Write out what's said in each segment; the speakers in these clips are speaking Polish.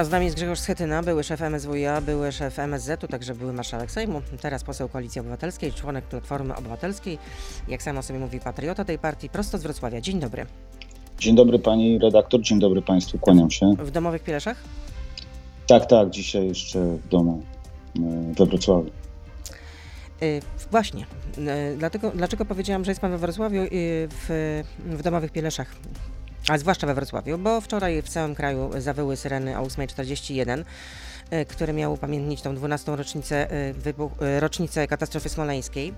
A z nami jest Grzegorz Schetyna, były szef MSWiA, były szef MSZ-u, także były marszałek Sejmu, teraz poseł Koalicji Obywatelskiej, członek Platformy Obywatelskiej, jak samo sobie mówi, patriota tej partii, prosto z Wrocławia. Dzień dobry. Dzień dobry pani redaktor, dzień dobry państwu, kłaniam się. W domowych Pieleszach? Tak, tak, dzisiaj jeszcze w domu e, we Wrocławiu. Yy, właśnie. Yy, dlatego, dlaczego powiedziałam, że jest pan we Wrocławiu yy, w, w domowych Pieleszach? A zwłaszcza we Wrocławiu, bo wczoraj w całym kraju zawyły syreny o 8.41, e, które miały upamiętnić tą 12. rocznicę, e, wybuch, e, rocznicę katastrofy smoleńskiej.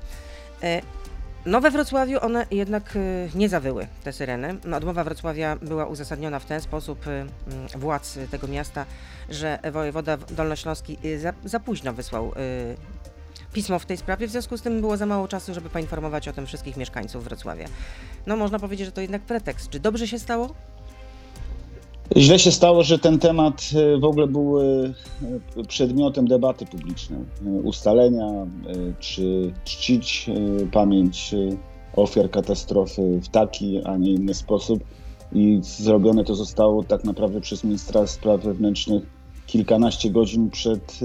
No we Wrocławiu one jednak nie zawyły, te syreny. No, odmowa Wrocławia była uzasadniona w ten sposób władz tego miasta, że wojewoda dolnośląski za, za późno wysłał pismo w tej sprawie, w związku z tym było za mało czasu, żeby poinformować o tym wszystkich mieszkańców Wrocławia. No można powiedzieć, że to jednak pretekst. Czy dobrze się stało? Źle się stało, że ten temat e, w ogóle był e, przedmiotem debaty publicznej. E, ustalenia, czy czcić pamięć ofiar katastrofy w taki, a nie inny sposób. I zrobione to zostało tak naprawdę przez ministra spraw wewnętrznych kilkanaście godzin przed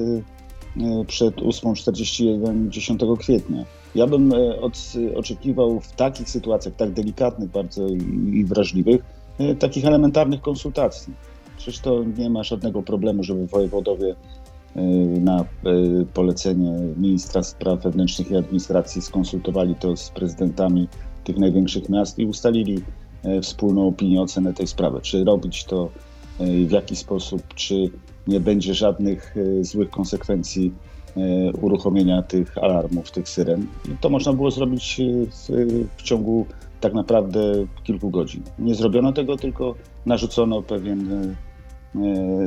przed 8.41 10 kwietnia. Ja bym e, od, oczekiwał w takich sytuacjach, tak delikatnych bardzo i, i wrażliwych, e, takich elementarnych konsultacji. Przecież to nie ma żadnego problemu, żeby wojewodowie na polecenie ministra spraw wewnętrznych i administracji skonsultowali to z prezydentami tych największych miast i ustalili wspólną opinię, ocenę tej sprawy. Czy robić to w jaki sposób, czy nie będzie żadnych e, złych konsekwencji e, uruchomienia tych alarmów, tych syren. I to można było zrobić e, w, w ciągu tak naprawdę kilku godzin. Nie zrobiono tego, tylko narzucono pewien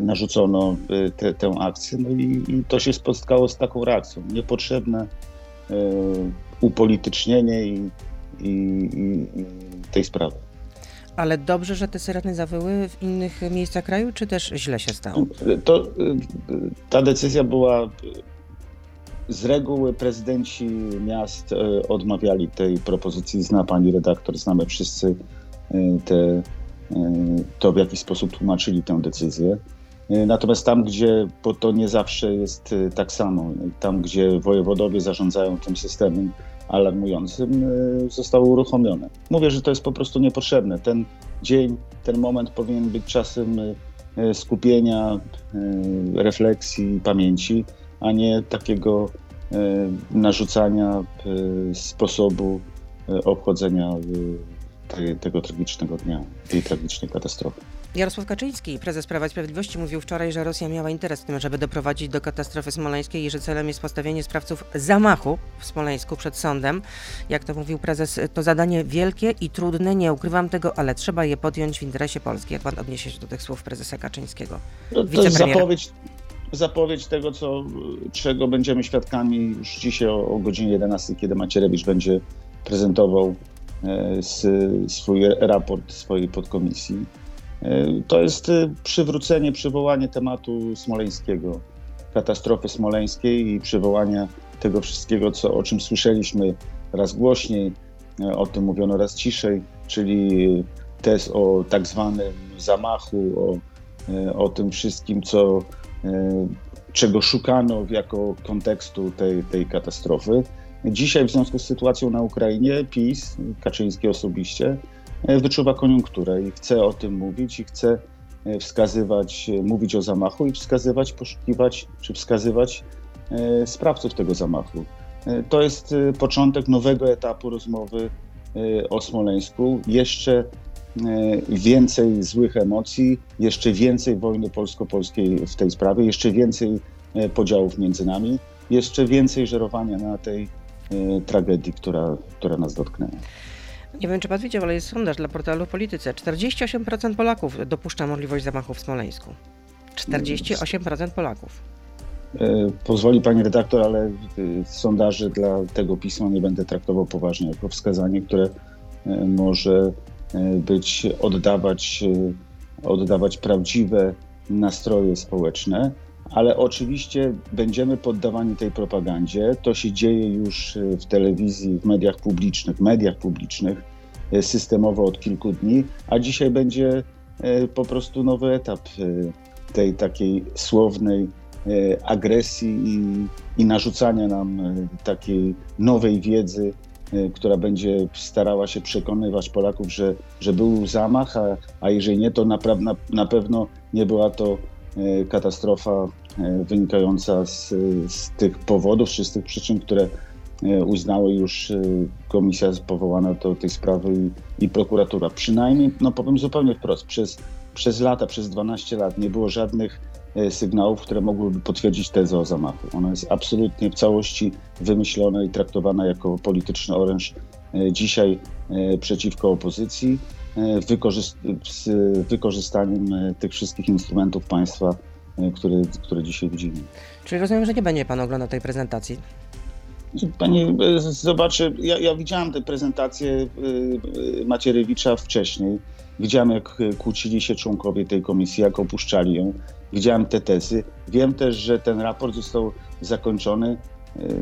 narzucono te, tę akcję. No i, i, to się spotkało z taką reakcją. Niepotrzebne upolitycznienie i, i, i tej sprawy. Ale dobrze, że te syreny zawyły w innych miejscach kraju, czy też źle się stało? To, ta decyzja była z reguły prezydenci miast e, odmawiali tej propozycji. Zna pani redaktor, znamy wszyscy te, to, w jaki sposób tłumaczyli tę decyzję. Natomiast tam, gdzie, bo to nie zawsze jest tak samo, tam, gdzie wojewodowie zarządzają tym systemem, alarmującym y, zostało uruchomione. Mówię, że to jest po prostu niepotrzebne. Ten dzień, ten moment powinien być czasem y, y, skupienia, refleksji, pamięci, a nie takiego narzucania sposobu obchodzenia tego tragicznego dnia, tej tragicznej katastrofy. Jarosław Kaczyński, prezes Prawa i Sprawiedliwości, mówił wczoraj, że Rosja miała interes w tym, żeby doprowadzić do katastrofy smoleńskiej i że celem jest postawienie sprawców zamachu w Smoleńsku przed sądem. Jak to mówił prezes, to zadanie wielkie i trudne, nie ukrywam tego, ale trzeba je podjąć w interesie Polski. Jak pan odniesie się do tych słów prezesa Kaczyńskiego? No, to jest zapowiedź, zapowiedź tego, co, czego będziemy świadkami już dzisiaj o, o godzinie 11, kiedy Macierewicz będzie prezentował e, swój raport swojej podkomisji to jest e, przywrócenie, przywołanie tematu smoleńskiego, katastrofy smoleńskiej i przywołania tego wszystkiego, co, o czym słyszeliśmy raz głośniej, e, o tym mówiono raz ciszej, czyli test o tak zwanym zamachu, o, o tym wszystkim, co, czego szukano jako kontekstu tej, tej katastrofy. Dzisiaj w związku z sytuacją na Ukrainie PiS, Kaczyński osobiście, wyczuwa koniunkturę i chce o tym mówić i chce e, wskazywać, e, mówić o zamachu i wskazywać, poszukiwać czy wskazywać sprawców tego zamachu. To jest początek nowego etapu rozmowy o Smoleńsku. Jeszcze więcej złych emocji, jeszcze więcej wojny polsko-polskiej w tej sprawie, jeszcze więcej podziałów między nami, jeszcze więcej żerowania na tej tragedii, która, która nas dotknęła. Nie wiem, czy pan widział, ale jest sondaż dla portalu Polityce. 48% Polaków dopuszcza możliwość zamachu w Smoleńsku. 48% Polaków. E, pozwoli pani redaktor, ale sondaży dla tego pisma nie będę traktował poważnie jako wskazanie, które e, może e, być, oddawać, oddawać prawdziwe nastroje społeczne, ale oczywiście będziemy poddawani tej propagandzie. To się dzieje już w telewizji, w mediach publicznych, mediach publicznych e, systemowo od kilku dni, a dzisiaj będzie e, po prostu nowy etap tej takiej słownej agresji i, i narzucania nam takiej nowej wiedzy, która będzie starała się przekonywać Polaków, że, że był zamach, a, a jeżeli nie, to na, na, na pewno nie była to katastrofa wynikająca z, z tych powodów czy z tych przyczyn, które E, uznały już e, komisja powołana do tej sprawy i, i prokuratura. Przynajmniej, no powiem zupełnie wprost, przez, przez lata, przez 12 lat nie było żadnych e, sygnałów, które mogłyby potwierdzić tezę o zamachu. Ona jest absolutnie w całości wymyślona i traktowana jako polityczny oręż dzisiaj przeciwko opozycji, z wykorzystaniem tych wszystkich instrumentów państwa, które, które dzisiaj widzimy. Czyli rozumiem, że nie będzie pan oglądał tej prezentacji? Pani e, zobaczy, ja, ja widziałam tę prezentację e, e, Macierewicza wcześniej. Widziałem, jak kłócili się członkowie tej komisji, jak opuszczali ją. Widziałem te tezy. Wiem też, że ten raport został zakończony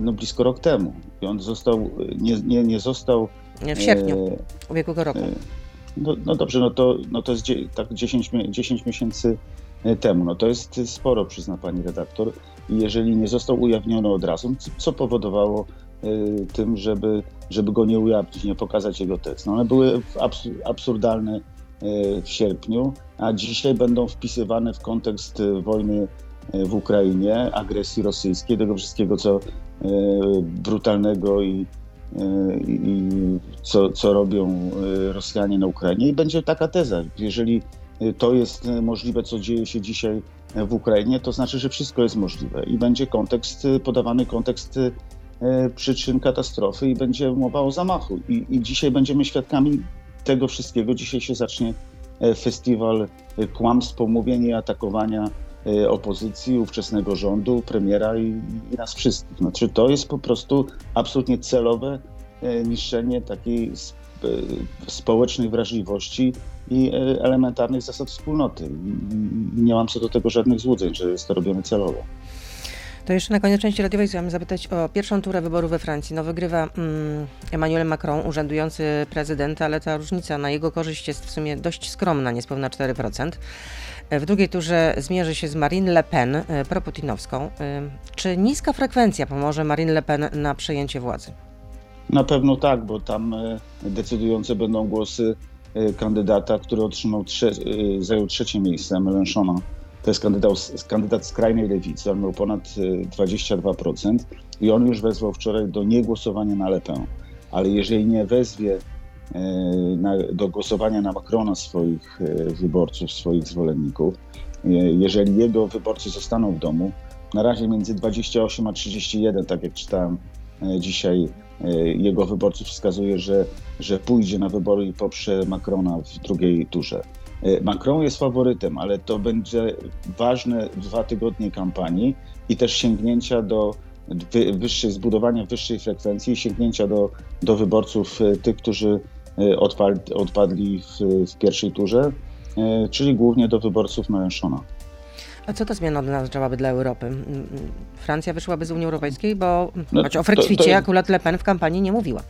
no, blisko rok temu. I on został, nie, nie, nie został... Nie, w sierpniu ubiegłego roku. No, no dobrze, no to, no to jest tak 10, 10 miesięcy temu. No to jest sporo, przyzna pani redaktor i jeżeli nie został ujawniony od razu, co powodowało y, tym, żeby, żeby go nie ujawnić, nie pokazać jego tekst. No one były absurdalne y, w sierpniu, a dzisiaj będą wpisywane w kontekst wojny w Ukrainie, agresji rosyjskiej, tego wszystkiego, co brutalnego i, i co, co robią Rosjanie na Ukrainie. I będzie taka teza, jeżeli to jest możliwe, co dzieje się dzisiaj w Ukrainie, to znaczy, że wszystko jest możliwe i będzie kontekst, podawany kontekst e, przyczyn katastrofy i będzie mowa o zamachu. I, I, dzisiaj będziemy świadkami tego wszystkiego. Dzisiaj się zacznie e, festiwal e, kłamstw, pomówień i atakowania opozycji, ówczesnego rządu, premiera i, i nas wszystkich. Znaczy, to jest po prostu absolutnie celowe niszczenie takiej społecznej wrażliwości i e, elementarnych zasad wspólnoty. Nie mam co do tego żadnych złudzeń, że jest to robione celowo. To jeszcze na koniec części radiowej chciałam zapytać o pierwszą turę wyborów we Francji. No wygrywa mm, Emmanuel Macron, urzędujący prezydent, ale ta różnica na jego korzyść jest w sumie dość skromna, niespełna 4%. W drugiej turze zmierzy się z Marine Le Pen, e, proputinowską. E, czy niska frekwencja pomoże Marine Le Pen na przejęcie władzy? Na pewno tak, bo tam decydujące będą głosy Y, kandydata, który otrzymał trze y, zajął trzecie miejsce, Mélenchona. To jest kandydat, kandydat skrajnej lewicy, on miał ponad 22% y, i on już wezwał wczoraj do niegłosowania na Lepę. Ale jeżeli nie wezwie na, do głosowania na Macrona swoich wyborców, swoich zwolenników, jeżeli jego wyborcy zostaną w domu, na razie między 28 a 31, tak jak czytałem dzisiaj E, jego wyborców wskazuje, że, że pójdzie na wybory i poprze Macrona w drugiej turze. E, Macron jest faworytem, ale to będzie ważne dwa tygodnie kampanii i też sięgnięcia do wyższej, zbudowania wyższej frekwencji, sięgnięcia do, do wyborców e, tych, którzy odpadli, w, w pierwszej turze, czyli głównie do wyborców Mélenchona. A co ta zmiana oznaczałaby dla Europy? Francja wyszłaby z Unii Europejskiej, bo no, choć o Frexicie akurat Le Pen w kampanii nie mówiła.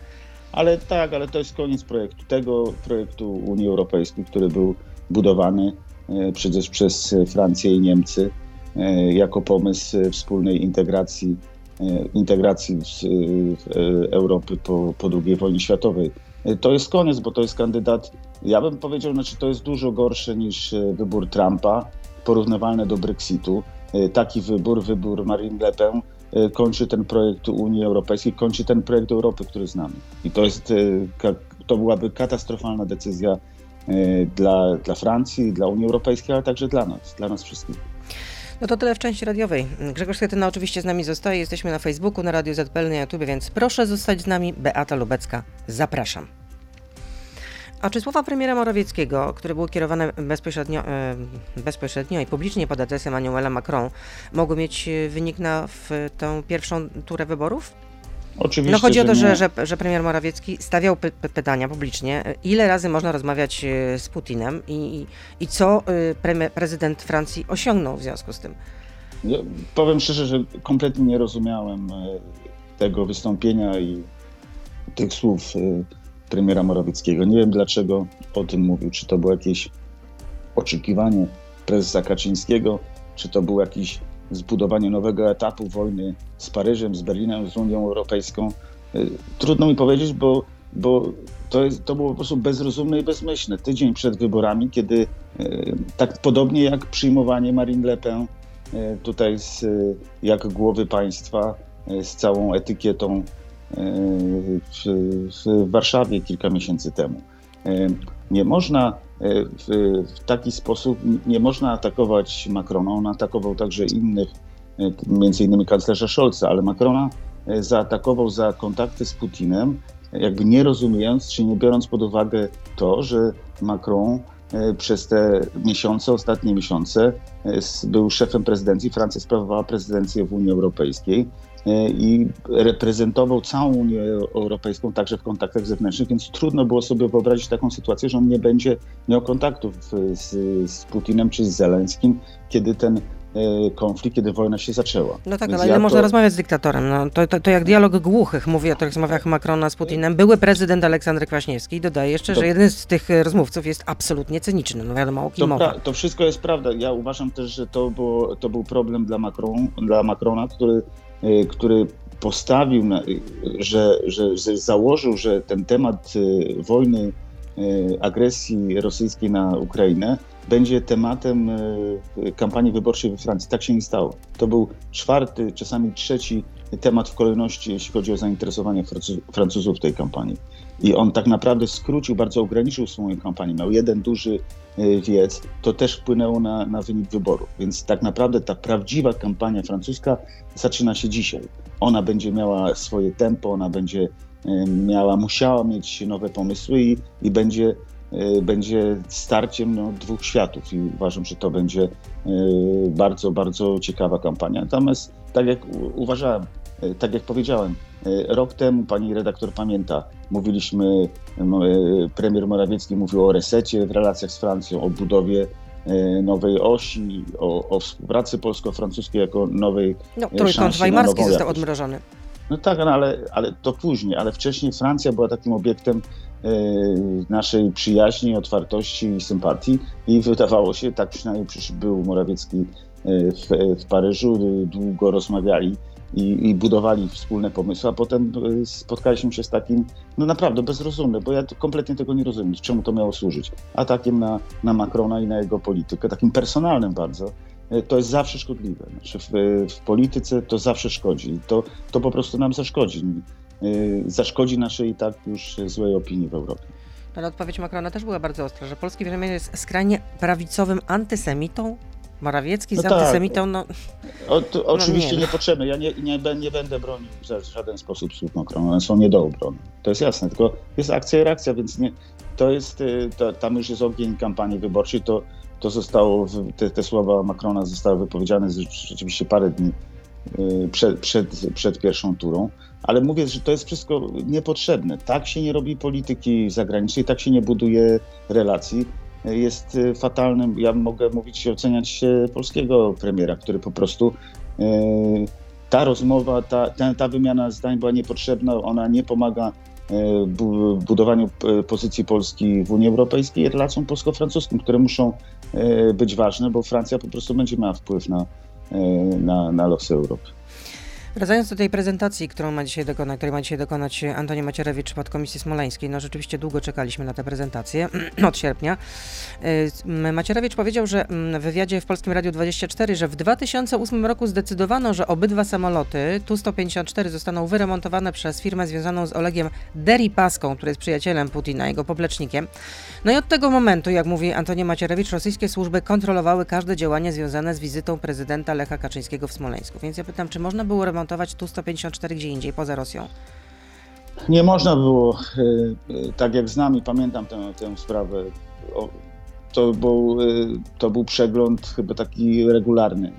Ale tak, ale to jest koniec projektu. Tego projektu Unii Europejskiej, który był budowany e, przecież przez Francję i Niemcy e, jako pomysł wspólnej integracji, e, integracji Europy po, po II wojnie światowej. To jest koniec, bo to jest kandydat, ja bym powiedział, znaczy to jest dużo gorsze niż wybór Trumpa, porównywalne do Brexitu. E, taki wybór, wybór Marine Le Pen, e, kończy ten projekt Unii Europejskiej, kończy ten projekt Europy, który znamy. I to, jest, e, to byłaby katastrofalna decyzja dla, dla Francji, dla Unii Europejskiej, ale także dla nas, dla nas wszystkich. No to tyle w części radiowej. Grzegorz Schetyna oczywiście z nami zostaje. Jesteśmy na Facebooku, na Radio ZPL, na YouTube, więc proszę zostać z nami. Beata Lubecka, zapraszam. A czy słowa premiera Morawieckiego, które były kierowane bezpośrednio, e, bezpośrednio i publicznie pod adresem Emmanuela Macron, mogły mieć e, wynik na w tę pierwszą turę wyborów? Oczywiście. No chodzi o to, że, że, że, premier Morawiecki stawiał py pytania publicznie, e, ile razy można rozmawiać z Putinem i, i co pre prezydent Francji osiągnął w związku z tym. Ja powiem szczerze, że kompletnie nie rozumiałem tego wystąpienia i tych słów premiera Morawieckiego. Nie wiem dlaczego o tym mówił, czy to było jakieś oczekiwanie prezesa Kaczyńskiego, czy to był jakiś zbudowanie nowego etapu wojny z Paryżem, z Berlinem, z Unią Europejską. Trudno mi powiedzieć, bo, bo to, jest, to było po prostu bezrozumne i bezmyślne. Tydzień przed wyborami, kiedy tak podobnie jak przyjmowanie Marine Le Pen tutaj z, jak głowy państwa z całą etykietą w, Warszawie kilka miesięcy temu. Nie można w, w, taki sposób, nie można atakować Macrona. On atakował także innych, między innymi kanclerza Scholza, ale Macrona zaatakował za kontakty z Putinem, jakby nie rozumiejąc, czy nie biorąc pod uwagę to, że Macron przez te miesiące, ostatnie miesiące, był szefem prezydencji. Francja sprawowała prezydencję w Unii Europejskiej. E, i reprezentował całą Unię Europejską także w kontaktach zewnętrznych, więc trudno było sobie wyobrazić taką sytuację, że on nie będzie miał kontaktów z, z Putinem czy z Zeleńskim, kiedy ten e, konflikt, kiedy wojna się zaczęła. No tak, Więc ale ja można to... rozmawiać z dyktatorem? No, to, to, to, jak dialog głuchych, mówię o tych rozmowach Macrona z Putinem. Były prezydent Aleksander Kwaśniewski dodaje jeszcze, to... że jeden z tych rozmówców jest absolutnie cyniczny. No wiadomo o kim to, mowa. to wszystko jest prawda. Ja uważam też, że to, było, to był problem dla, Macron, dla Macrona, który który postawił, na, że, że, że założył, że ten temat y, wojny, y, agresji rosyjskiej na Ukrainę będzie tematem kampanii wyborczej we Francji. Tak się nie stało. To był czwarty, czasami trzeci temat w kolejności, jeśli chodzi o zainteresowanie Francuzów tej kampanii. I on tak naprawdę skrócił, bardzo ograniczył swoją kampanię. Miał jeden duży e, wiec, to też wpłynęło na, na wynik wyborów. Więc tak naprawdę ta prawdziwa kampania francuska zaczyna się dzisiaj. Ona będzie miała swoje tempo, ona będzie e, miała, musiała mieć nowe pomysły i, i będzie, e, będzie starciem no, dwóch światów. I uważam, że to będzie bardzo, bardzo ciekawa kampania. Natomiast tak jak uważałem, tak jak powiedziałem, rok temu, pani redaktor pamięta, Mówiliśmy, premier Morawiecki mówił o resecie w relacjach z Francją, o budowie e, nowej osi, o, o współpracy polsko-francuskiej jako nowej No, trójkąt weimarski został odmrożony. No tak, no, ale, ale to później, ale wcześniej Francja była takim obiektem e, naszej przyjaźni, otwartości i sympatii i wydawało się, tak przynajmniej był Morawiecki e, w, w Paryżu, długo rozmawiali i, i, budowali wspólne pomysły, a potem y, spotkaliśmy się z takim, no naprawdę bezrozumnym, bo ja kompletnie tego nie rozumiem, czemu to miało służyć. Atakiem na, na Macrona i na jego politykę, takim personalnym bardzo, y, to jest zawsze szkodliwe. Znaczy w, w polityce to zawsze szkodzi. To, to po prostu nam zaszkodzi. Y, zaszkodzi naszej i tak już złej opinii w Europie. Ale odpowiedź Macrona też była bardzo ostra, że polski premier jest skrajnie prawicowym antysemitą, Morawiecki no z tak. antysemitą, no... O, to, no oczywiście nie. niepotrzebne. Ja nie, nie, nie będę bronił w żaden sposób słów Macrona. One są nie do obrony. To jest jasne. Tylko jest akcja i reakcja, więc nie, to jest, y, to, tam już jest ogień kampanii wyborczej. To, to zostało, te, te słowa Macrona zostały wypowiedziane rzeczywiście parę dni y, przed, przed, przed pierwszą turą. Ale mówię, że to jest wszystko niepotrzebne. Tak się nie robi polityki zagranicznej, tak się nie buduje relacji jest y, fatalnym. Ja mogę mówić i oceniać polskiego premiera, który po prostu y, ta rozmowa, ta, ta, ta wymiana zdań była niepotrzebna, ona nie pomaga budowaniu pozycji Polski w Unii Europejskiej i relacjom polsko-francuskim, które muszą być ważne, bo Francja po prostu będzie miała wpływ na, na, na losy Europy. Wracając do tej prezentacji, którą ma dzisiaj dokonać, której ma dzisiaj dokonać Antoni Macierewicz pod Komisji Smoleńskiej, no rzeczywiście długo czekaliśmy na tę prezentację, od sierpnia. Y, Macierewicz powiedział, że mm, w wywiadzie w Polskim Radiu 24, że w 2008 roku zdecydowano, że obydwa samoloty Tu-154 zostaną wyremontowane przez firmę związaną z Olegiem Deripaską, który jest przyjacielem Putina, jego poplecznikiem. No i od tego momentu, jak mówi Antoni Macierewicz, rosyjskie służby kontrolowały każde działanie związane z wizytą prezydenta Lecha Kaczyńskiego w Smoleńsku. Więc ja pytam, czy można było remontować remontować Tu-154 gdzie indziej, poza Rosją? Nie można było, e, e, tak jak znam i pamiętam tę, tę sprawę, to był, e, to był przegląd chyba taki regularny,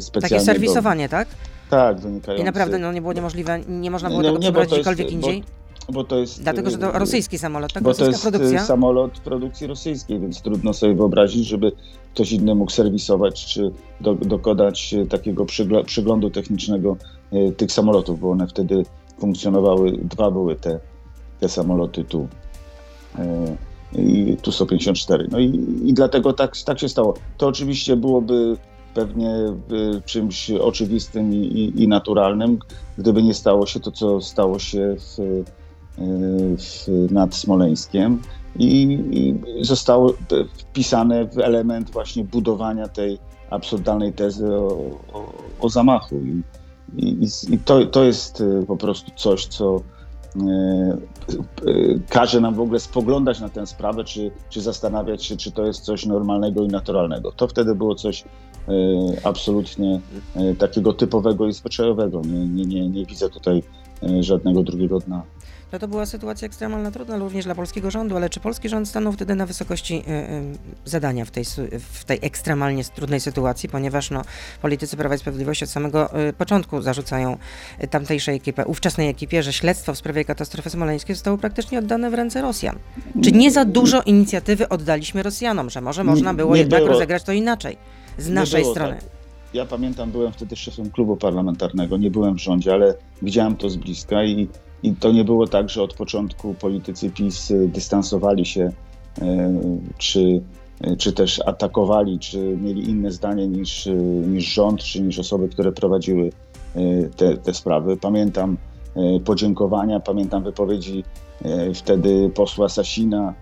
specjalny. Takie serwisowanie, tak? Tak, wynikające. I naprawdę no, nie było niemożliwe, nie można było nie, tego nie, przeprowadzić gdziekolwiek indziej? Bo, bo to jest, Dlatego, że to rosyjski samolot, tak? Bo to jest produkcja? samolot produkcji rosyjskiej, więc trudno sobie wyobrazić, żeby ktoś inny mógł serwisować czy do, dokonać takiego przyglądu technicznego tych samolotów, bo one wtedy funkcjonowały, dwa były te, te samoloty tu. I Tu-154. No i, i dlatego tak, tak się stało. To oczywiście byłoby pewnie czymś oczywistym i, i, i, naturalnym, gdyby nie stało się to, co stało się w, w, nad Smoleńskiem i, i zostało wpisane w element właśnie budowania tej absurdalnej tezy o, o, o zamachu. I, i, i to, to jest po prostu coś, co każe nam w ogóle spoglądać na tę sprawę, czy, czy zastanawiać się, czy to jest coś normalnego i naturalnego. To wtedy było coś e, absolutnie e, takiego typowego i zwyczajowego. Nie, nie, nie, nie widzę tutaj e, żadnego drugiego dna no to była sytuacja ekstremalna, trudna również dla polskiego rządu, ale czy polski rząd stanął wtedy na wysokości y, y, zadania w tej, w tej ekstremalnie trudnej sytuacji, ponieważ no, politycy Prawa i Sprawiedliwości od samego y, początku zarzucają tamtejszej ekipie, ówczesnej ekipie, że śledztwo w sprawie katastrofy smoleńskiej zostało praktycznie oddane w ręce Rosjan. Czy nie za dużo inicjatywy oddaliśmy Rosjanom, że może można było nie, nie jednak było. rozegrać to inaczej z nie naszej strony? Tak. Ja pamiętam, byłem wtedy szefem klubu parlamentarnego, nie byłem w rządzie, ale widziałem to z bliska i i to nie było tak, że od początku politycy PiS y, dystansowali się, y, czy, y, czy też atakowali, czy mieli inne zdanie niż, niż rząd, czy niż osoby, które prowadziły te, te sprawy. Pamiętam podziękowania, pamiętam wypowiedzi wtedy posła Sasina,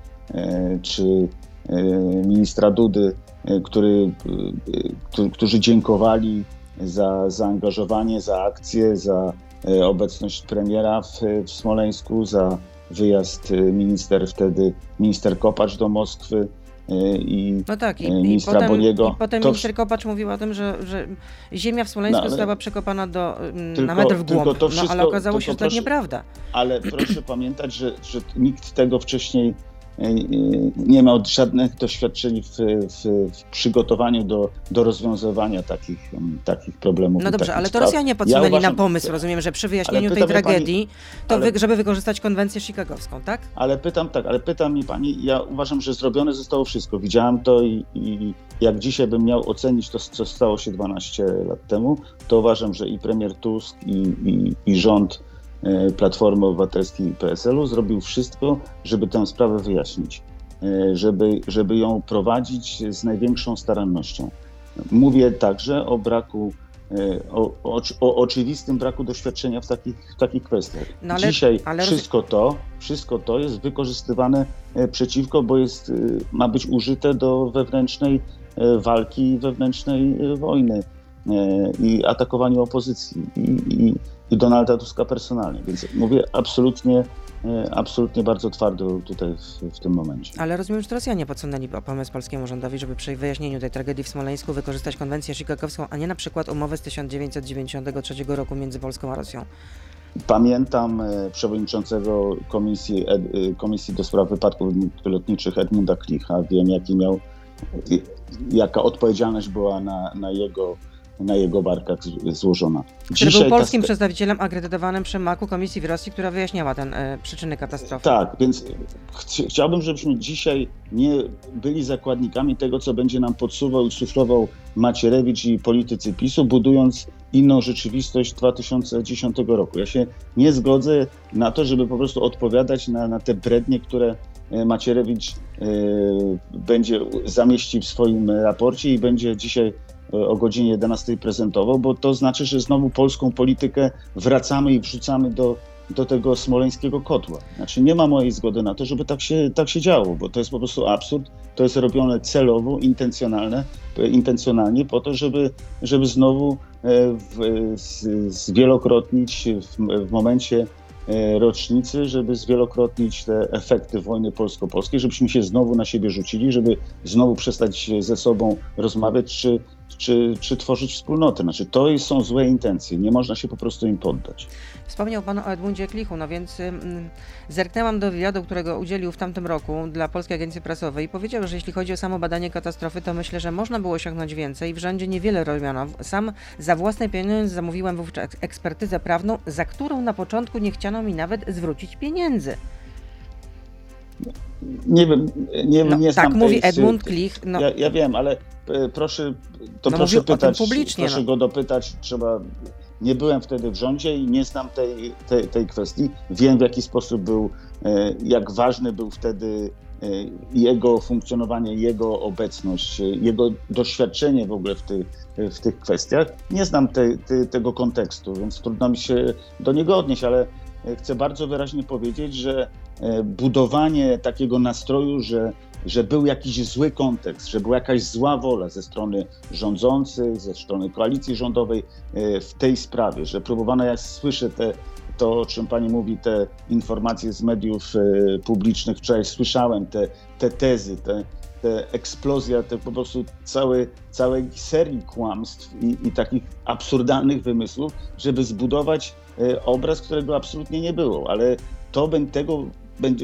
czy ministra Dudy, który, którzy dziękowali za zaangażowanie, za akcję, za obecność premiera w, w Smoleńsku, za wyjazd e, minister wtedy, minister Kopacz do Moskwy e, i no tak, i, ministra i potem, Boniego. I potem to... minister Kopacz mówił o tym, że, że ziemia w Smoleńsku no, została przekopana do, mm, tylko, na metr w głąb, wszystko, no, ale okazało się, że to nieprawda. Ale proszę pamiętać, że, że nikt tego wcześniej nie miał żadnych doświadczeń w, w, w, przygotowaniu do, do rozwiązywania takich, takich problemów. No dobrze, ale to. Rosjanie podsunęli ja uważam, nam pomysł, rozumiem, że przy wyjaśnieniu tej tragedii, pani, to ale, wy, żeby wykorzystać konwencję chicagowską, tak? Ale pytam tak, ale pytam mi pani, ja uważam, że zrobione zostało wszystko. Widziałem to i, i jak dzisiaj bym miał ocenić to, co stało się 12 lat temu, to uważam, że i premier Tusk, i, i, i rząd E, Platformy Obywatelskiej i PSL-u zrobił wszystko, żeby tę sprawę wyjaśnić, e, żeby, żeby ją prowadzić z największą starannością. Mówię także o braku, e, o, o, o oczywistym braku doświadczenia w takich, w takich kwestiach. No ale, Dzisiaj ale... wszystko, to, wszystko to jest wykorzystywane przeciwko, bo jest, ma być użyte do wewnętrznej walki, wewnętrznej wojny i atakowaniu opozycji. I, i, i Donalda Tuska personalnie. Więc mówię absolutnie, e, absolutnie bardzo twardo tutaj w, w, tym momencie. Ale rozumiem, że to Rosjanie podsunęli pomysł polskiemu rządowi, żeby przy wyjaśnieniu tej tragedii w Smoleńsku wykorzystać konwencję chicagowską, a nie na przykład umowę z 1993 roku między Polską a Rosją. Pamiętam e, przewodniczącego komisji, e, komisji do spraw wypadków lotniczych Edmunda Klicha. Wiem, jaki miał, jaka odpowiedzialność była na, na jego na jego barkach złożona. Który Dzisiaj był polskim ta... przedstawicielem akredytowanym przy MAK-u Komisji w Rosji, która wyjaśniała ten e, przyczyny katastrofy. Tak, więc ch chciałbym, żebyśmy dzisiaj nie byli zakładnikami tego, co będzie nam podsuwał i suflował Macierewicz i politycy PiSu, budując inną rzeczywistość 2010 roku. Ja się nie zgodzę na to, żeby po prostu odpowiadać na, na te brednie, które e, Macierewicz y, będzie zamieści w swoim raporcie i będzie dzisiaj o godzinie 11 prezentował, bo to znaczy, że znowu polską politykę wracamy i wrzucamy do, do tego smoleńskiego kotła. Znaczy nie ma mojej zgody na to, żeby tak się, tak się działo, bo to jest po prostu absurd, to jest robione celowo, intencjonalne, intencjonalnie po to, żeby, żeby znowu e, w, z, zwielokrotnić w, w momencie e, rocznicy, żeby zwielokrotnić te efekty wojny polsko-polskiej, żebyśmy się znowu na siebie rzucili, żeby znowu przestać ze sobą rozmawiać, czy czy, czy tworzyć wspólnotę. Znaczy, to są złe intencje, nie można się po prostu im poddać. Wspomniał Pan o Edmundzie Klichu, no więc mm, zerknęłam do wywiadu, którego udzielił w tamtym roku dla Polskiej Agencji Prasowej i powiedział, że jeśli chodzi o samo badanie katastrofy, to myślę, że można było osiągnąć więcej. W rządzie niewiele robiono. Sam za własne pieniądze zamówiłem wówczas ekspertyzę prawną, za którą na początku nie chciano mi nawet zwrócić pieniędzy. Nie wiem, nie, no, nie znam Tak mówi Edmund Klich. No. Ja, ja wiem, ale e, proszę, to no proszę pytać, publicznie, proszę no. go dopytać, trzeba... Nie byłem wtedy w rządzie i nie znam tej, tej, tej kwestii. Wiem w jaki sposób był, e, jak ważny był wtedy jego funkcjonowanie, jego obecność, jego doświadczenie w ogóle w, ty, w tych kwestiach. Nie znam te, te, tego kontekstu, więc trudno mi się do niego odnieść, ale chcę bardzo wyraźnie powiedzieć, że budowanie takiego nastroju, że że był jakiś zły kontekst, że była jakaś zła wola ze strony rządzących, ze strony koalicji rządowej e, w tej sprawie, że próbowano, jak słyszę te, to, o czym pani mówi, te informacje z mediów e, publicznych, wczoraj słyszałem te, te tezy, te, te eksplozja, te po prostu całe, całej serii kłamstw i, i takich absurdalnych wymysłów, żeby zbudować e, obraz, którego absolutnie nie było, ale to tego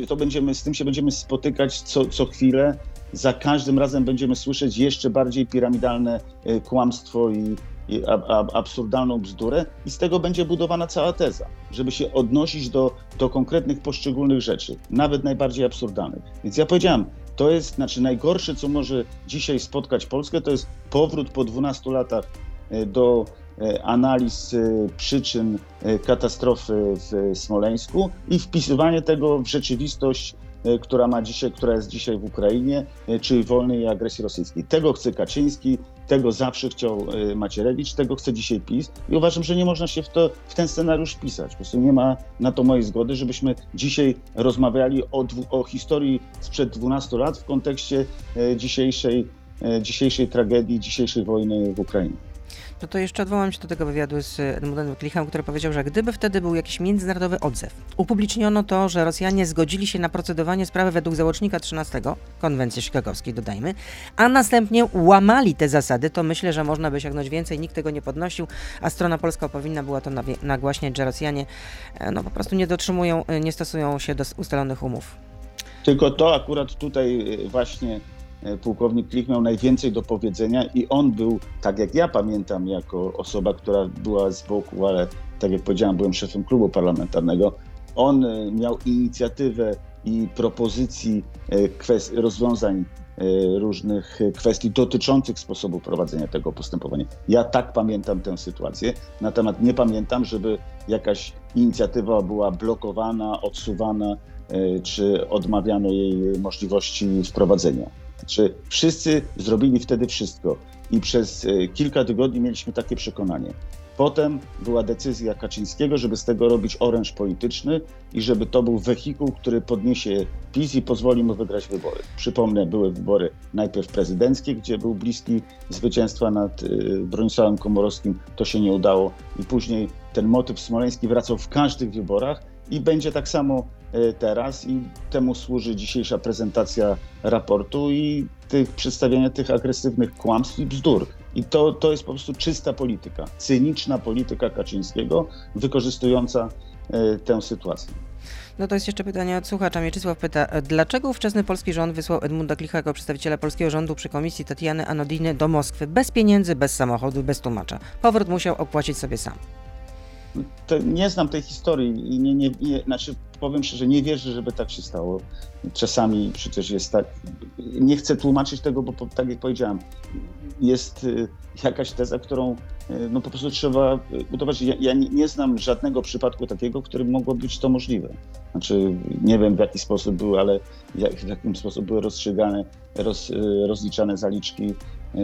to będziemy, z tym się będziemy spotykać co, co chwilę. Za każdym razem będziemy słyszeć jeszcze bardziej piramidalne e, kłamstwo i, i absurdalną bzdurę, i z tego będzie budowana cała teza, żeby się odnosić do, do konkretnych poszczególnych rzeczy, nawet najbardziej absurdalnych. Więc ja powiedziałem, to jest znaczy najgorsze, co może dzisiaj spotkać Polskę, to jest powrót po 12 latach e, do analiz e, przyczyn e, katastrofy w Smoleńsku i wpisywanie tego w rzeczywistość, która, ma dzisiaj, która jest dzisiaj w Ukrainie, czyli wolnej agresji rosyjskiej. Tego chce Kaczyński, tego zawsze chciał Macierewicz, tego chce dzisiaj PiS i uważam, że nie można się w, to, w ten scenariusz pisać. Po prostu nie ma na to mojej zgody, żebyśmy dzisiaj rozmawiali o, o historii sprzed 12 lat w kontekście dzisiejszej, dzisiejszej tragedii, dzisiejszej wojny w Ukrainie no to jeszcze odwołam się do tego wywiadu z Edmundem Klichem, który powiedział, że gdyby wtedy był jakiś międzynarodowy odzew, upubliczniono to, że Rosjanie zgodzili się na procedowanie sprawy według załącznika 13 konwencji chicagowskiej, dodajmy, a następnie łamali te zasady, to myślę, że można by sięgnąć więcej, nikt tego nie podnosił, a strona polska powinna była to nagłaśniać, że Rosjanie e, no, po prostu nie dotrzymują, e, nie stosują się do ustalonych umów. Tylko to akurat tutaj e, właśnie pułkownik Klich miał najwięcej do powiedzenia i on był, tak jak ja pamiętam, jako osoba, która była z boku, ale tak jak powiedziałem, byłem szefem klubu parlamentarnego, on e, miał inicjatywę i propozycji e, rozwiązań różnych kwestii dotyczących sposobu prowadzenia tego postępowania. Ja tak pamiętam tę sytuację, natomiast nie pamiętam, żeby jakaś inicjatywa była blokowana, odsuwana, czy odmawiano jej możliwości wprowadzenia. Czy wszyscy zrobili wtedy wszystko i przez e, kilka tygodni mieliśmy takie przekonanie. Potem była decyzja Kaczyńskiego, żeby z tego robić oręż polityczny i żeby to był wehikuł, który podniesie PiS i pozwoli mu wygrać wybory. Przypomnę, były wybory najpierw prezydenckie, gdzie był bliski zwycięstwa nad e, Bronisławem Komorowskim, to się nie udało i później ten motyw smoleński wracał w każdych wyborach i będzie tak samo e, teraz i temu służy dzisiejsza prezentacja raportu i tych, przedstawiania tych agresywnych kłamstw i bzdur. I to, to jest po prostu czysta polityka, cyniczna polityka Kaczyńskiego, wykorzystująca y, tę sytuację. No to jest jeszcze pytanie od słuchacza. Mieczysław pyta, dlaczego ówczesny polski rząd wysłał Edmunda Klicha jako przedstawiciela polskiego rządu przy komisji Tatiany Anodiny do Moskwy bez pieniędzy, bez samochodu, bez tłumacza? Powrót musiał opłacić sobie sam nie znam tej historii i nie, nie, nie, znaczy powiem szczerze, nie wierzę, żeby tak się stało. Czasami przecież jest tak, nie chcę tłumaczyć tego, bo tak jak powiedziałem, jest y, jakaś teza, którą y, no po prostu trzeba budować. Ja, ja nie, nie, znam żadnego przypadku takiego, w którym mogło być to możliwe. Znaczy, nie wiem w jaki sposób były, ale jak, w jakim sposób były rozstrzygane, roz, y, rozliczane zaliczki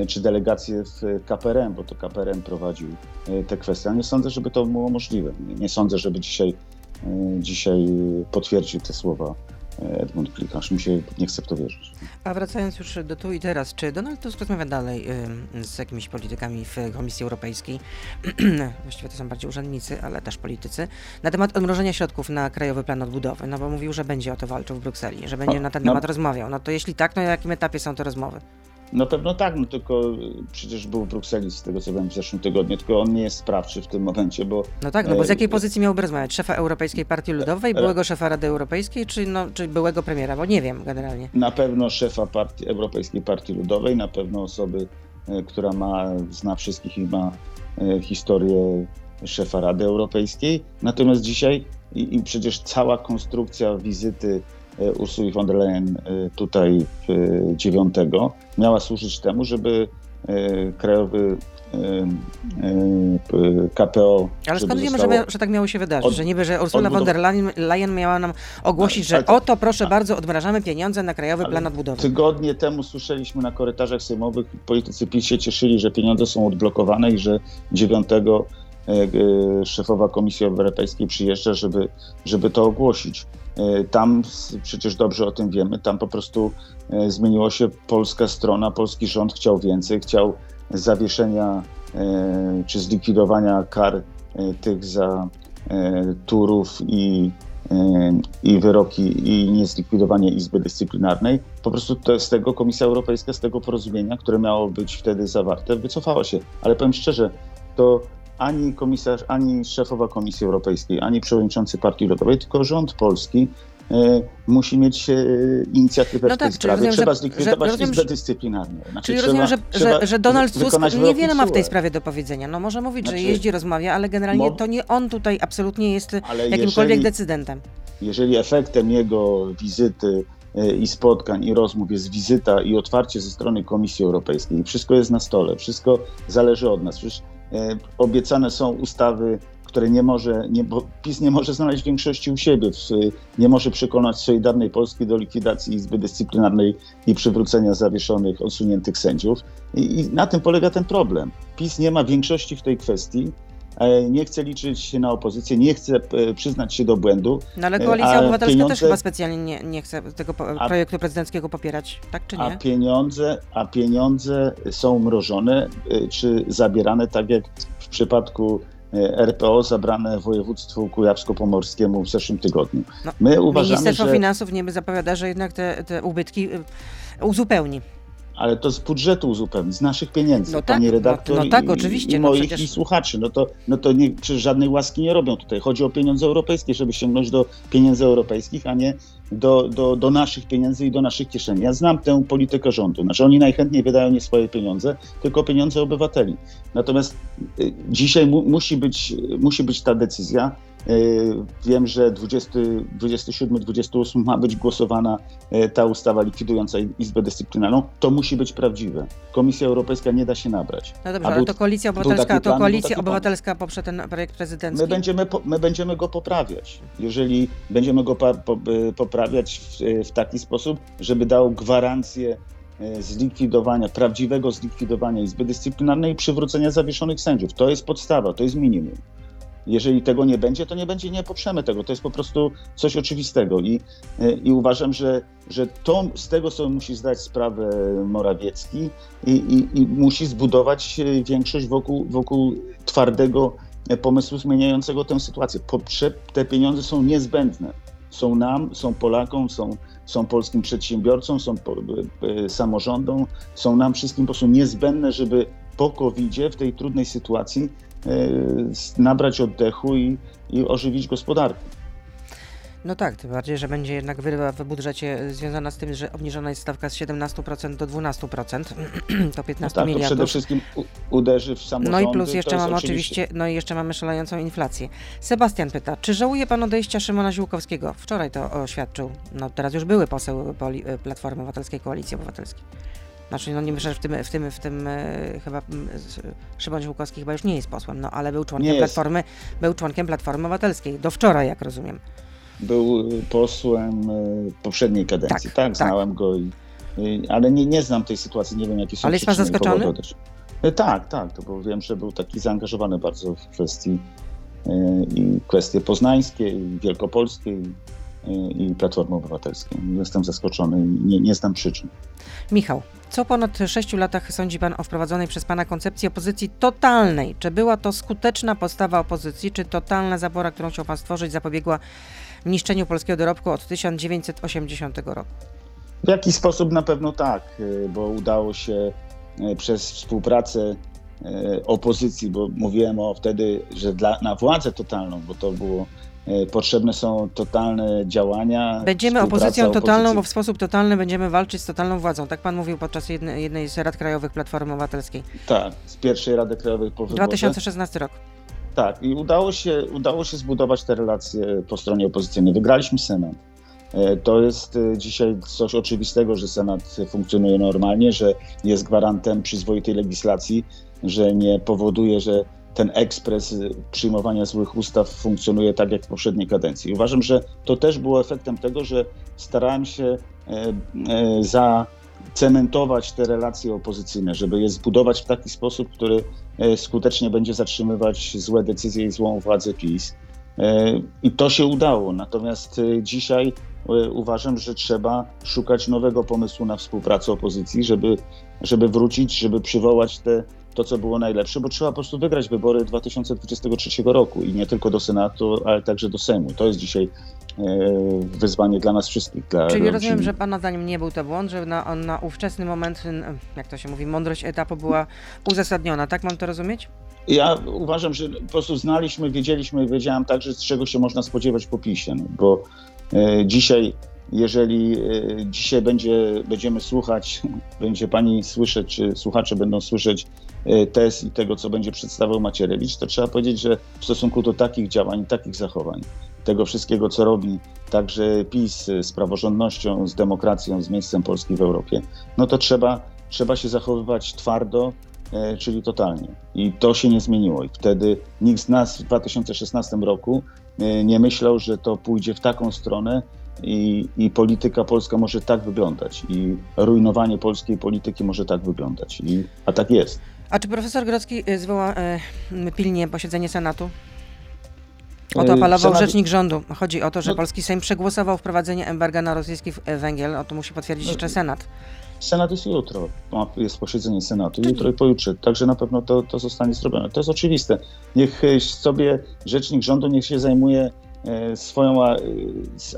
czy delegację w KPRM, bo to KPRM prowadził e, te kwestie. A nie sądzę, żeby to było możliwe. Nie sądzę, żeby dzisiaj, e, dzisiaj potwierdził te słowa Edmund Klik, aż mi się nie chce w to wierzyć. A wracając już do tu i teraz, czy Donald Tusk rozmawia dalej z jakimiś politykami w Komisji Europejskiej, właściwie to są bardziej urzędnicy, ale też politycy, na temat odmrożenia środków na Krajowy Plan Odbudowy, no bo mówił, że będzie o to walczył w Brukseli, że będzie na ten temat no. rozmawiał. No to jeśli tak, no na jakim etapie są te rozmowy? Na pewno tak, no tylko przecież był w Brukseli z tego co wiem w zeszłym tygodniu, tylko on nie jest sprawczy w tym momencie, bo... No tak, no bo z jakiej e, pozycji miałby rozmawiać? Szefa Europejskiej Partii Ludowej, byłego szefa Rady Europejskiej, czy, no, czy byłego premiera? Bo nie wiem generalnie. Na pewno szefa partii, Europejskiej Partii Ludowej, na pewno osoby, e, która ma, zna wszystkich i ma e, historię szefa Rady Europejskiej. Natomiast dzisiaj i, i przecież cała konstrukcja wizyty E, Ursuli von der Leyen e, tutaj 9 miała służyć temu, żeby krajowy KPO. Ale skąd wiemy, że, że, tak miało się wydarzyć? Od, że niby, że Ursula von der Leyen miała nam ogłosić, że oto proszę bardzo, odmrażamy pieniądze na Krajowy Plan Odbudowy. Tygodnie temu słyszeliśmy na korytarzach sejmowych, politycy PiS się cieszyli, że pieniądze są odblokowane i że 9 e, e, szefowa Komisji Europejskiej przyjeżdża, żeby, żeby to ogłosić. E, tam przecież dobrze o tym wiemy, tam po prostu zmieniło się polska strona, polski rząd chciał więcej, chciał zawieszenia e, czy zlikwidowania kar e, tych za e, turów i, i wyroki i niezlikwidowanie Izby Dyscyplinarnej. Po prostu to, z tego Komisja Europejska, z tego porozumienia, które miało być wtedy zawarte, wycofała się. Ale powiem szczerze, to ani komisarz, ani szefowa Komisji Europejskiej, ani przewodniczący Partii Ludowej, tylko rząd polski E, musi mieć e, inicjatywę no w tej tak, sprawie. Rozumiem, trzeba zlikwidować że, Izbę Dyscyplinarną. Znaczy, czyli rozumiem, że, że, że Donald Tusk niewiele ma w tej sprawie do powiedzenia. No może mówić, znaczy, że jeździ, rozmawia, ale generalnie to nie on tutaj absolutnie jest jakimkolwiek jeżeli, decydentem. Jeżeli efektem jego wizyty e, i spotkań i rozmów jest wizyta i otwarcie ze strony Komisji Europejskiej. Wszystko jest na stole, wszystko zależy od nas. Przecież obiecane są ustawy które nie może, nie, bo PiS nie może znaleźć większości u siebie, nie może przekonać Solidarnej Polski do likwidacji Izby Dyscyplinarnej i przywrócenia zawieszonych, odsuniętych sędziów. I, I na tym polega ten problem. PiS nie ma większości w tej kwestii e, nie chce liczyć się na opozycję, nie chce e, przyznać się do błędu. No ale Koalicja Obywatelska pieniądze, też chyba specjalnie nie, nie chce tego projektu prezydenckiego popierać, tak czy nie? A pieniądze, a pieniądze są mrożone e, czy zabierane, tak jak w przypadku E, RPO zabrane województwu kujawsko-pomorskiemu w zeszłym tygodniu. No, My uważamy, Ministerstwo że... Finansów nie zapowiada, że jednak te, te ubytki uzupełni ale to z budżetu uzupełnić, z naszych pieniędzy, no tak, pani redaktor no, no tak, oczywiście, i, i no moich no przecież... i słuchaczy. No to, no to nie, przecież żadnej łaski nie robią tutaj. Chodzi o pieniądze europejskie, żeby sięgnąć do pieniędzy europejskich, a nie do, do, do naszych pieniędzy i do naszych kieszeni. Ja znam tę politykę rządu. Znaczy oni najchętniej wydają nie swoje pieniądze, tylko pieniądze obywateli. Natomiast y, dzisiaj mu, musi, być, musi być ta decyzja, wiem, że 27-28 ma być głosowana e, ta ustawa likwidująca Izbę Dyscyplinarną. To musi być prawdziwe. Komisja Europejska nie da się nabrać. No dobrze, ale to Koalicja Obywatelska, to koalicja obywatelska poprze ten projekt prezydencki? My będziemy, my będziemy go poprawiać. Jeżeli będziemy go e, poprawiać w, w taki sposób, żeby dał gwarancję zlikwidowania, prawdziwego zlikwidowania Izby Dyscyplinarnej i przywrócenia zawieszonych sędziów. To jest podstawa, to jest minimum. Jeżeli tego nie będzie, to nie będzie, nie poprzemy tego. To jest po prostu coś oczywistego. I, i uważam, że, że to, z tego sobie musi zdać sprawę Morawiecki i, i, i musi zbudować większość wokół, wokół twardego pomysłu zmieniającego tę sytuację. Te pieniądze są niezbędne. Są nam, są Polakom, są, są polskim przedsiębiorcom, są po, samorządom, są nam wszystkim po prostu niezbędne, żeby po covid w tej trudnej sytuacji E, nabrać oddechu i, i ożywić gospodarkę. No tak, tym bardziej, że będzie jednak wyrwa w budżecie związana z tym, że obniżona jest stawka z 17% do 12%, to 15 no tak, miliardów. To przede wszystkim uderzy w samorządy. No i plus jeszcze mamy oczywiście, no i jeszcze mamy szalejącą inflację. Sebastian pyta, czy żałuje pan odejścia Szymona Ziłkowskiego? Wczoraj to oświadczył, no teraz już były poseł Platformy Obywatelskiej, Koalicji Obywatelskiej. Znaczy, no nie myślę, że w tym, w tym, w tym e, chyba Szymon Ziółkowski chyba już nie jest posłem, no ale był członkiem Platformy, był członkiem Platformy Obywatelskiej, do wczoraj, jak rozumiem. Był posłem e, poprzedniej kadencji, tak, tak znałem tak. go, i, ale nie, nie znam tej sytuacji, nie wiem jakie są Ale jest pan zaskoczony? E, tak, tak, to bo wiem, że był taki zaangażowany bardzo w kwestii i kwestie poznańskie, i wielkopolskie, i, i Platformy Obywatelskiej. Jestem zaskoczony i nie, nie znam przyczyn. Michał, co ponad sześciu latach sądzi Pan o wprowadzonej przez Pana koncepcji opozycji totalnej? Czy była to skuteczna postawa opozycji, czy totalna zabora, którą chciał Pan stworzyć, zapobiegła niszczeniu polskiego dorobku od 1980 roku? W jakiś sposób na pewno tak, y, bo udało się y, przez współpracę y, opozycji, bo mówiłem o wtedy, że dla, na władzę totalną, bo to było potrzebne są totalne działania. Będziemy opozycją totalną, bo w sposób totalny będziemy walczyć z totalną władzą. Tak pan mówił podczas jednej, jednej z Rad Krajowych Platformy Obywatelskiej. Tak, z pierwszej Rady Krajowej po wyborze. 2016 rok. Tak, i udało się, udało się zbudować te relacje po stronie opozycyjnej. Wygraliśmy Senat. To jest dzisiaj coś oczywistego, że Senat funkcjonuje normalnie, że jest gwarantem przyzwoitej legislacji, że nie powoduje, że ten ekspres przyjmowania złych ustaw funkcjonuje tak jak w poprzedniej kadencji. Uważam, że to też było efektem tego, że starałem się za cementować te relacje opozycyjne, żeby je zbudować w taki sposób, który e, skutecznie będzie zatrzymywać złe decyzje i złą władzę PiS. E, I to się udało. Natomiast e, dzisiaj uważam, że trzeba szukać nowego pomysłu na współpracę opozycji, żeby, żeby wrócić, żeby przywołać te, to, co było najlepsze, bo trzeba po prostu wygrać wybory 2023 roku i nie tylko do Senatu, ale także do Sejmu. To jest dzisiaj E, wyzwanie dla nas wszystkich. Dla Czyli rozumiem, że Pana zdaniem nie był to błąd, że na, na ówczesny moment, jak to się mówi, mądrość etapu była uzasadniona, tak mam to rozumieć? Ja uważam, że po prostu znaliśmy, wiedzieliśmy, wiedziałem także, z czego się można spodziewać po PiSie, no, bo e, dzisiaj, jeżeli e, dzisiaj będzie, będziemy słuchać, będzie Pani słyszeć, czy słuchacze będą słyszeć e, test i tego, co będzie przedstawiał Macierewicz, to trzeba powiedzieć, że w stosunku do takich działań, takich zachowań, tego wszystkiego, co robi także PiS z praworządnością, z demokracją, z miejscem Polski w Europie, no to trzeba, trzeba się zachowywać twardo, e, czyli totalnie. I to się nie zmieniło. I wtedy nikt z nas w 2016 roku e, nie myślał, że to pójdzie w taką stronę i, i polityka polska może tak wyglądać. I rujnowanie polskiej polityki może tak wyglądać. I, a tak jest. A czy profesor Grodzki e, zwoła e, pilnie posiedzenie Senatu? O to apelował Senat... rzecznik rządu. Chodzi o to, że no... polski Sejm przegłosował wprowadzenie embarga na rosyjski węgiel. O to musi potwierdzić no... jeszcze Senat. Senat jest jutro, jest posiedzenie Senatu, jutro i pojutrze, także na pewno to, to zostanie zrobione. To jest oczywiste. Niech e, sobie rzecznik rządu niech się zajmuje e, swoją e,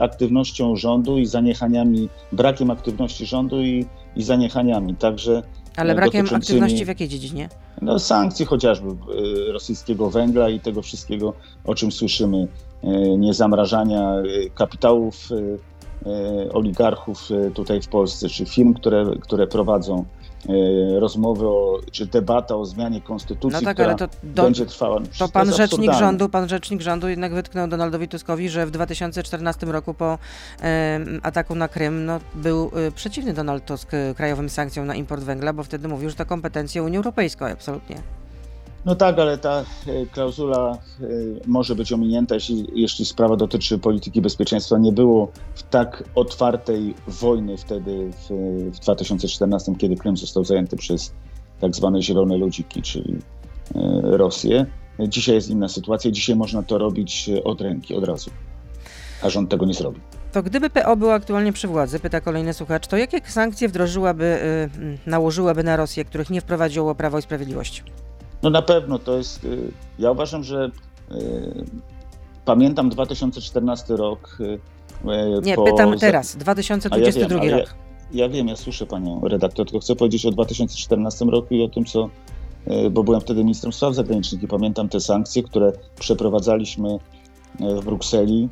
aktywnością rządu i zaniechaniami, brakiem aktywności rządu i, i zaniechaniami. Także Ale brakiem aktywności w jakiej dziedzinie? no, sankcji chociażby y, rosyjskiego węgla i tego wszystkiego, o czym słyszymy, y, niezamrażania y, kapitałów oligarchów tutaj w Polsce, czy firm, które, które prowadzą rozmowy o, czy debata o zmianie konstytucji, no tak, ale to do, będzie trwała. To pan to rzecznik rządu, pan rzecznik rządu jednak wytknął Donaldowi Tuskowi, że w 2014 roku po e, ataku na Krym no, był e, przeciwny Donald Tusk krajowym sankcjom na import węgla, bo wtedy mówił, że to kompetencje Unii Europejskiej, absolutnie. No tak, ale ta e, klauzula e, może być ominięta, jeśli, jeśli sprawa dotyczy polityki bezpieczeństwa. Nie było w tak otwartej wojny wtedy w, w 2014, kiedy Krym został zajęty przez tak zwane zielone ludziki, czyli e, Rosję. Dzisiaj jest inna sytuacja. Dzisiaj można to robić od ręki, od razu. A rząd tego nie zrobi. To gdyby PO było aktualnie przy władzy, pyta kolejny słuchacz, to jakie sankcje wdrożyłaby, nałożyłaby na Rosję, których nie wprowadziło Prawo i Sprawiedliwość? No na pewno to jest. Y, ja uważam, że y, pamiętam 2014 rok. Y, Nie, pytam teraz, 2022 ja wiem, rok. Ja, ja, wiem, ja słyszę panią redaktor, tylko chcę powiedzieć o 2014 roku i o tym, co. Bo byłem wtedy ministrem spraw zagranicznych i pamiętam te sankcje, które przeprowadzaliśmy w Brukseli,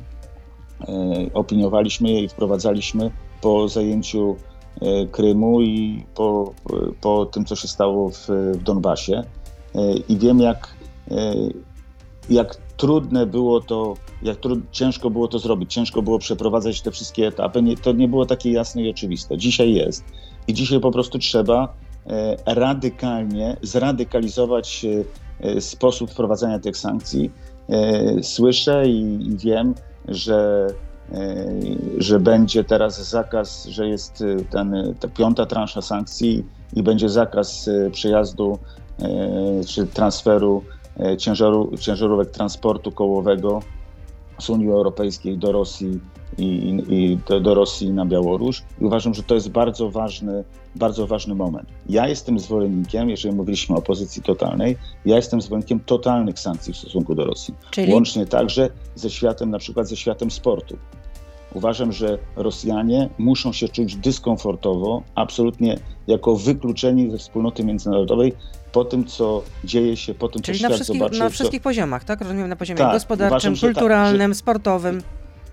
opiniowaliśmy je i wprowadzaliśmy po zajęciu Krymu i po, po tym, co się stało w, w Donbasie. E, i wiem, jak, e, jak trudne było to, jak trud, ciężko było to zrobić, ciężko było przeprowadzać te wszystkie etapy. Nie, to nie było takie jasne i oczywiste. Dzisiaj jest. I dzisiaj po prostu trzeba e, radykalnie zradykalizować sposób wprowadzania tych sankcji. Słyszę i, i wiem, że że będzie teraz zakaz, że jest ten, ta piąta transza sankcji i będzie zakaz przejazdu czy transferu e, ciężaru, ciężarówek transportu kołowego z Unii Europejskiej do Rosji i, i do, do, Rosji na Białoruś. I uważam, że to jest bardzo ważny, bardzo ważny moment. Ja jestem zwolennikiem, jeżeli mówiliśmy o opozycji totalnej, ja jestem zwolennikiem totalnych sankcji w stosunku do Rosji. Czyli? Łącznie także ze światem, na przykład ze światem sportu. Uważam, że Rosjanie muszą się czuć dyskomfortowo, absolutnie jako wykluczeni ze wspólnoty międzynarodowej po tym, co dzieje się, po tym, Czyli co na świat zobaczy. na wszystkich co... poziomach, tak? Rozumiem, na poziomie tak, gospodarczym, uważam, kulturalnym, tak, że, sportowym.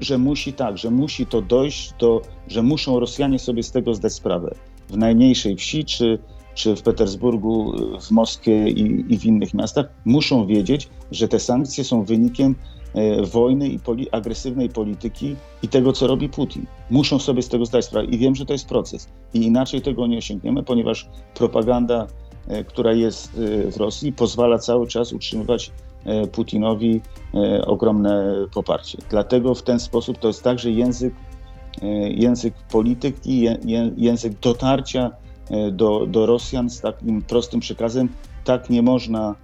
Że musi tak, że musi to dojść do, że muszą Rosjanie sobie z tego zdać sprawę. W najmniejszej wsi, czy czy w Petersburgu, w Moskwie i, i w innych miastach, muszą wiedzieć, że te sankcje są wynikiem wojny i poli agresywnej polityki i tego, co robi Putin. Muszą sobie z tego zdać sprawę i wiem, że to jest proces. I inaczej tego nie osiągniemy, ponieważ propaganda, e, która jest e, w Rosji, pozwala cały czas utrzymywać Putinowi ogromne poparcie. Dlatego w ten sposób to jest także język, język polityki, język dotarcia E, do, do Rosjan z takim prostym przekazem, tak nie można, e,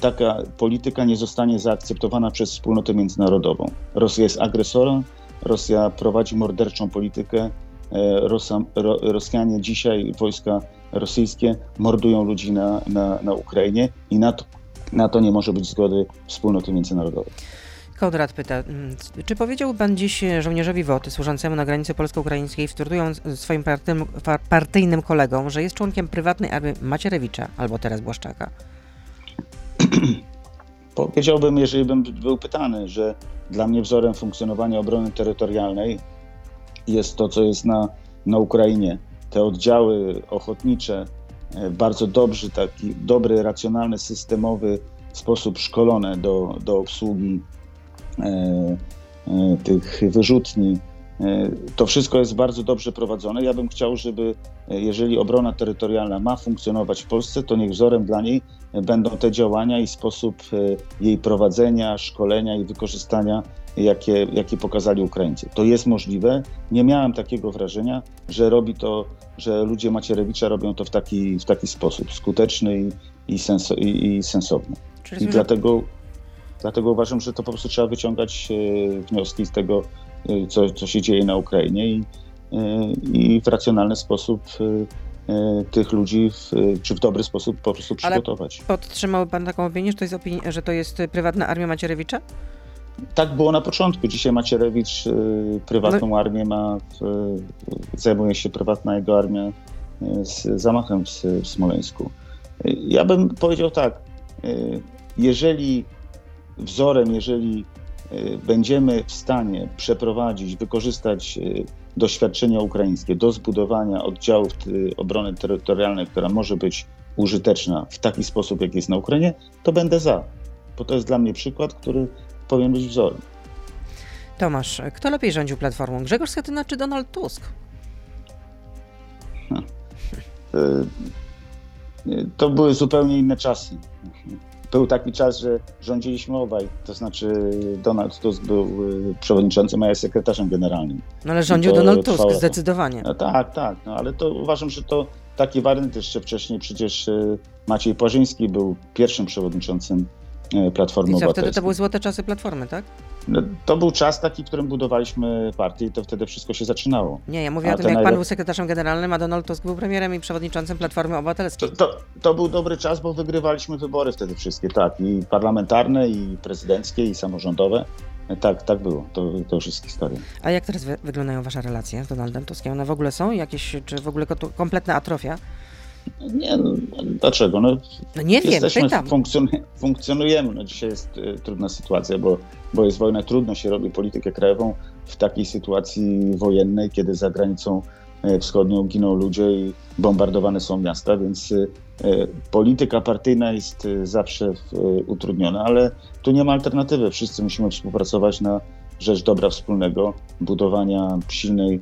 taka polityka nie zostanie zaakceptowana przez wspólnotę międzynarodową. Rosja jest agresorem, Rosja prowadzi morderczą politykę, e, Rosa, ro, Rosjanie dzisiaj, wojska rosyjskie mordują ludzi na, na, na Ukrainie i na to, na to nie może być zgody wspólnoty międzynarodowej. Konrad pyta, mm, czy powiedział pan dziś żołnierzowi WOT służącemu na granicy polsko-ukraińskiej, wtórdując swoim partyjnym, partyjnym kolegom, że jest członkiem prywatnej armii Macierewicza albo teraz Błaszczaka? Powiedziałbym, jeżeli bym był pytany, że dla mnie wzorem funkcjonowania obrony terytorialnej jest to, co jest na, na Ukrainie. Te oddziały ochotnicze, e, bardzo dobrzy, taki dobry, racjonalny, systemowy sposób szkolone do, do obsługi E, e, tych wyrzutni. E, to wszystko jest bardzo dobrze prowadzone. Ja bym chciał, żeby jeżeli obrona terytorialna ma funkcjonować w Polsce, to niech wzorem dla niej będą te działania i sposób jej prowadzenia, szkolenia i wykorzystania, jakie, jakie pokazali Ukraińcy. To jest możliwe. Nie miałem takiego wrażenia, że robi to, że ludzie Macierewicza robią to w taki, w taki sposób skuteczny i, i, senso, i, i sensowny. I dlatego Dlatego uważam, że to po prostu trzeba wyciągać e, wnioski z tego, e, co, co się dzieje na Ukrainie i, e, i w racjonalny sposób tych ludzi, w, czy w dobry sposób po prostu przygotować. Ale podtrzymał pan taką opinię, że to jest, opini- że to jest prywatna armia Macierewicza? Tak było na początku. Dzisiaj Macierewicz prywatną no. armię ma, zajmuje się prywatna jego armia z zamachem w, w Smoleńsku. Ja bym powiedział tak, jeżeli wzorem, jeżeli będziemy w stanie przeprowadzić, wykorzystać e, doświadczenia ukraińskie do zbudowania oddziałów e, obrony terytorialnej, która może być użyteczna w taki sposób, jak jest na Ukrainie, to będę za. Bo to jest dla mnie przykład, który powinien być wzorem. Tomasz, kto lepiej rządził Platformą? Grzegorz Schetyna czy Donald Tusk? To były zupełnie inne czasy był taki czas, że rządziliśmy obaj, to znaczy Donald Tusk był y, przewodniczącym, a ja sekretarzem generalnym. No ale rządził Donald Tusk, trwało... zdecydowanie. No, tak, tak, no, ale to uważam, że to taki wariant jeszcze wcześniej przecież y, Maciej Płażyński był pierwszym przewodniczącym y, Platformy I co, wtedy to były złote czasy Platformy, tak? No, to był czas taki, w którym budowaliśmy partię i to wtedy wszystko się zaczynało. Nie, ja mówię a o tym, jak pan był sekretarzem generalnym, a Donald Tusk był premierem i przewodniczącym Platformy Obywatelskiej. To, to, to, był dobry czas, bo wygrywaliśmy wybory wtedy wszystkie, tak, i parlamentarne, i prezydenckie, i samorządowe. Tak, tak było. To, to już jest historia. A jak teraz wy wyglądają wasze relacje z Donaldem Tuskiem? One w ogóle są jakieś, czy w ogóle kompletna atrofia? Nie, no, dlaczego? No, no nie wiem, jesteśmy, pytam. funkcjonujemy. No, dzisiaj jest y, trudna sytuacja, bo, bo jest wojna, trudno się robi politykę krajową w takiej sytuacji wojennej, kiedy za granicą y, wschodnią giną ludzie i bombardowane są miasta, więc y, polityka partyjna jest zawsze utrudniona, ale tu nie ma alternatywy. Wszyscy musimy współpracować na rzecz dobra wspólnego, budowania silnej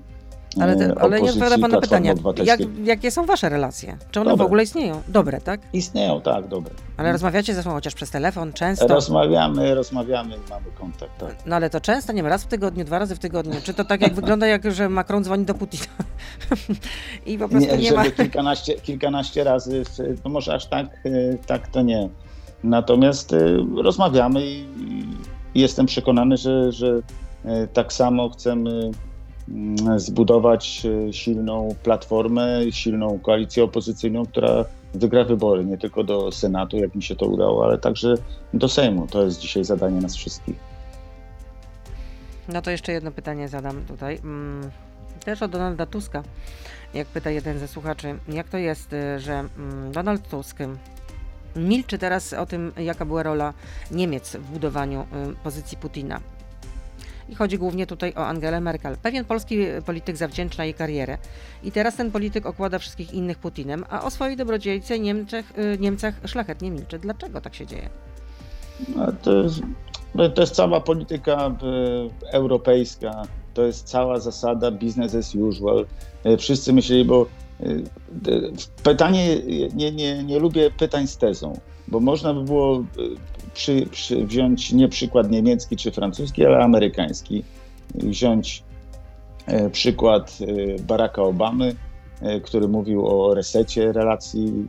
ale, te, ale nie odpowiada pan na pytanie, jak, jakie są wasze relacje? Czy one dobre. w ogóle istnieją? Dobre, tak? Istnieją, tak, dobre. Ale rozmawiacie ze sobą chociaż przez telefon, często? Rozmawiamy, rozmawiamy i mamy kontakt, tak. No ale to często, nie wiem, raz w tygodniu, dwa razy w tygodniu. Czy to tak jak wygląda, jak że Macron dzwoni do Putina i po prostu nie, nie ma... kilkanaście, kilkanaście razy, no może aż tak, y, tak to nie. Natomiast y, rozmawiamy i jestem przekonany, że, że y, tak samo chcemy zbudować e, silną platformę, silną koalicję opozycyjną, która wygra wybory nie tylko do Senatu, jak mi się to udało, ale także do Sejmu. To jest dzisiaj zadanie nas wszystkich. No to jeszcze jedno pytanie zadam tutaj. Mm, też od Donalda Tuska. Jak pyta jeden ze słuchaczy, jak to jest, e, że mm, Donald Tusk milczy teraz o tym, jaka była rola Niemiec w budowaniu e, pozycji Putina I chodzi głównie tutaj o Angelę Merkel. Pewien polski polityk zawdzięcza jej karierę i teraz ten polityk okłada wszystkich innych Putinem, a o swojej dobrodziejce Niemczech, y, Niemcach szlachetnie milczy. Dlaczego tak się dzieje? No, to, jest, to jest cała polityka e, europejska, to jest cała zasada business as usual. E, Wszyscy myśleli, bo pytanie, nie, nie, nie lubię pytań z tezą, bo można by było e, przy, przy, wziąć nie przykład niemiecki czy francuski, ale amerykański. Wziąć e, przykład e, Baracka Obamy, który mówił o resecie relacji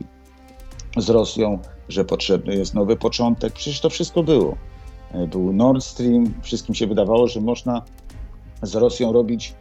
z Rosją, że potrzebny jest nowy początek. Przecież to wszystko było. Był Nord Stream, wszystkim się wydawało, że można z Rosją robić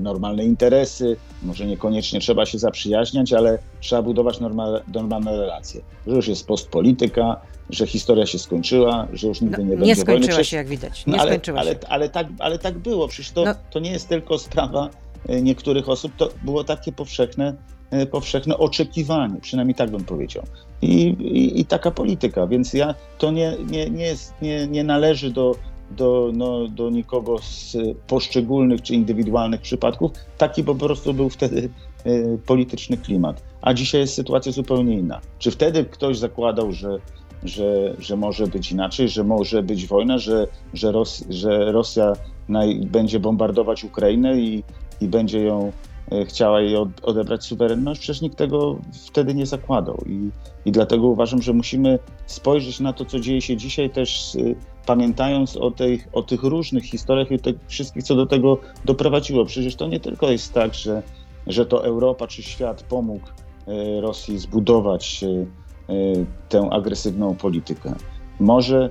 normalne interesy, może niekoniecznie trzeba się zaprzyjaźniać, ale trzeba budować normal, normalne relacje. Że już jest postpolityka, że historia się skończyła, że już nigdy No, nie nie będzie wojny. skończyła się, jak widać. no, Nie ale, skończyła ale, się. ale, tak, ale tak było. Przecież to, No. to nie jest tylko sprawa e, niektórych osób, to było takie powszechne, e, powszechne oczekiwanie, przynajmniej tak bym powiedział. I, i, i taka polityka, więc ja to nie, nie, nie, jest, nie, nie należy do, do, no, do nikogo z poszczególnych czy indywidualnych przypadków. Taki po prostu był wtedy e, polityczny klimat. A dzisiaj jest sytuacja zupełnie inna. Czy wtedy ktoś zakładał, że, że, że może być inaczej, że może być wojna, że, że, Ros, że Rosja naj, będzie bombardować Ukrainę i, i będzie ją e, chciała jej od, odebrać suwerenność? Przecież nikt tego wtedy nie zakładał. I, I dlatego uważam, że musimy spojrzeć na to, co dzieje się dzisiaj, też y, pamiętając o, tej, o tych różnych historiach i tych wszystkich, co do tego doprowadziło. Przecież to nie tylko jest tak, że, że to Europa czy świat pomógł e, Rosji zbudować e, e, tę agresywną politykę. Może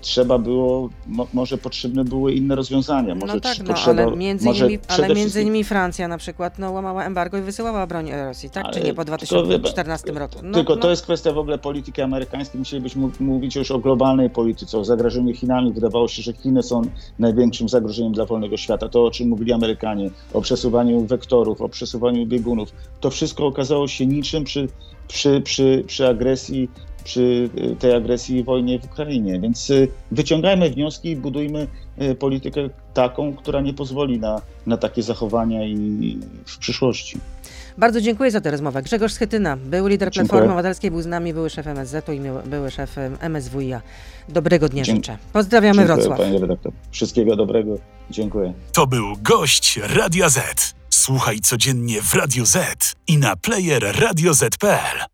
trzeba było, mo, może potrzebne były inne rozwiązania. Może No tak, no, potrzeba, ale między, innymi, ale między wszystkim- innymi Francja na przykład no, łamała embargo i wysyłała broń Rosji, tak? Czy Ale nie po tylko 2014 roku? No, Tylko no, to jest kwestia w ogóle polityki amerykańskiej. Musielibyśmy mówić już o globalnej polityce, o zagrożeniu Chinami. Wydawało się, że Chiny są największym zagrożeniem dla wolnego świata. To, o czym mówili Amerykanie, o przesuwaniu wektorów, o przesuwaniu biegunów, to wszystko okazało się niczym przy, przy, przy, przy agresji, przy y, tej agresji i wojnie w Ukrainie. Więc y, wyciągajmy wnioski i budujmy y, politykę taką, która nie pozwoli na, na takie zachowania i w przyszłości. Bardzo dziękuję za tę rozmowę. Grzegorz Schetyna, był lider Dziękuję. Platformy Obywatelskiej, był z nami, były szef MSZ-u i były szef MSWiA. Dobrego dnia Dzie- życzę. Pozdrawiamy Dziękuję, Wrocław. Panie redaktor. Wszystkiego dobrego. Dziękuję. To był gość Radia Z. Słuchaj codziennie w Radio Z i na player radioz.pl.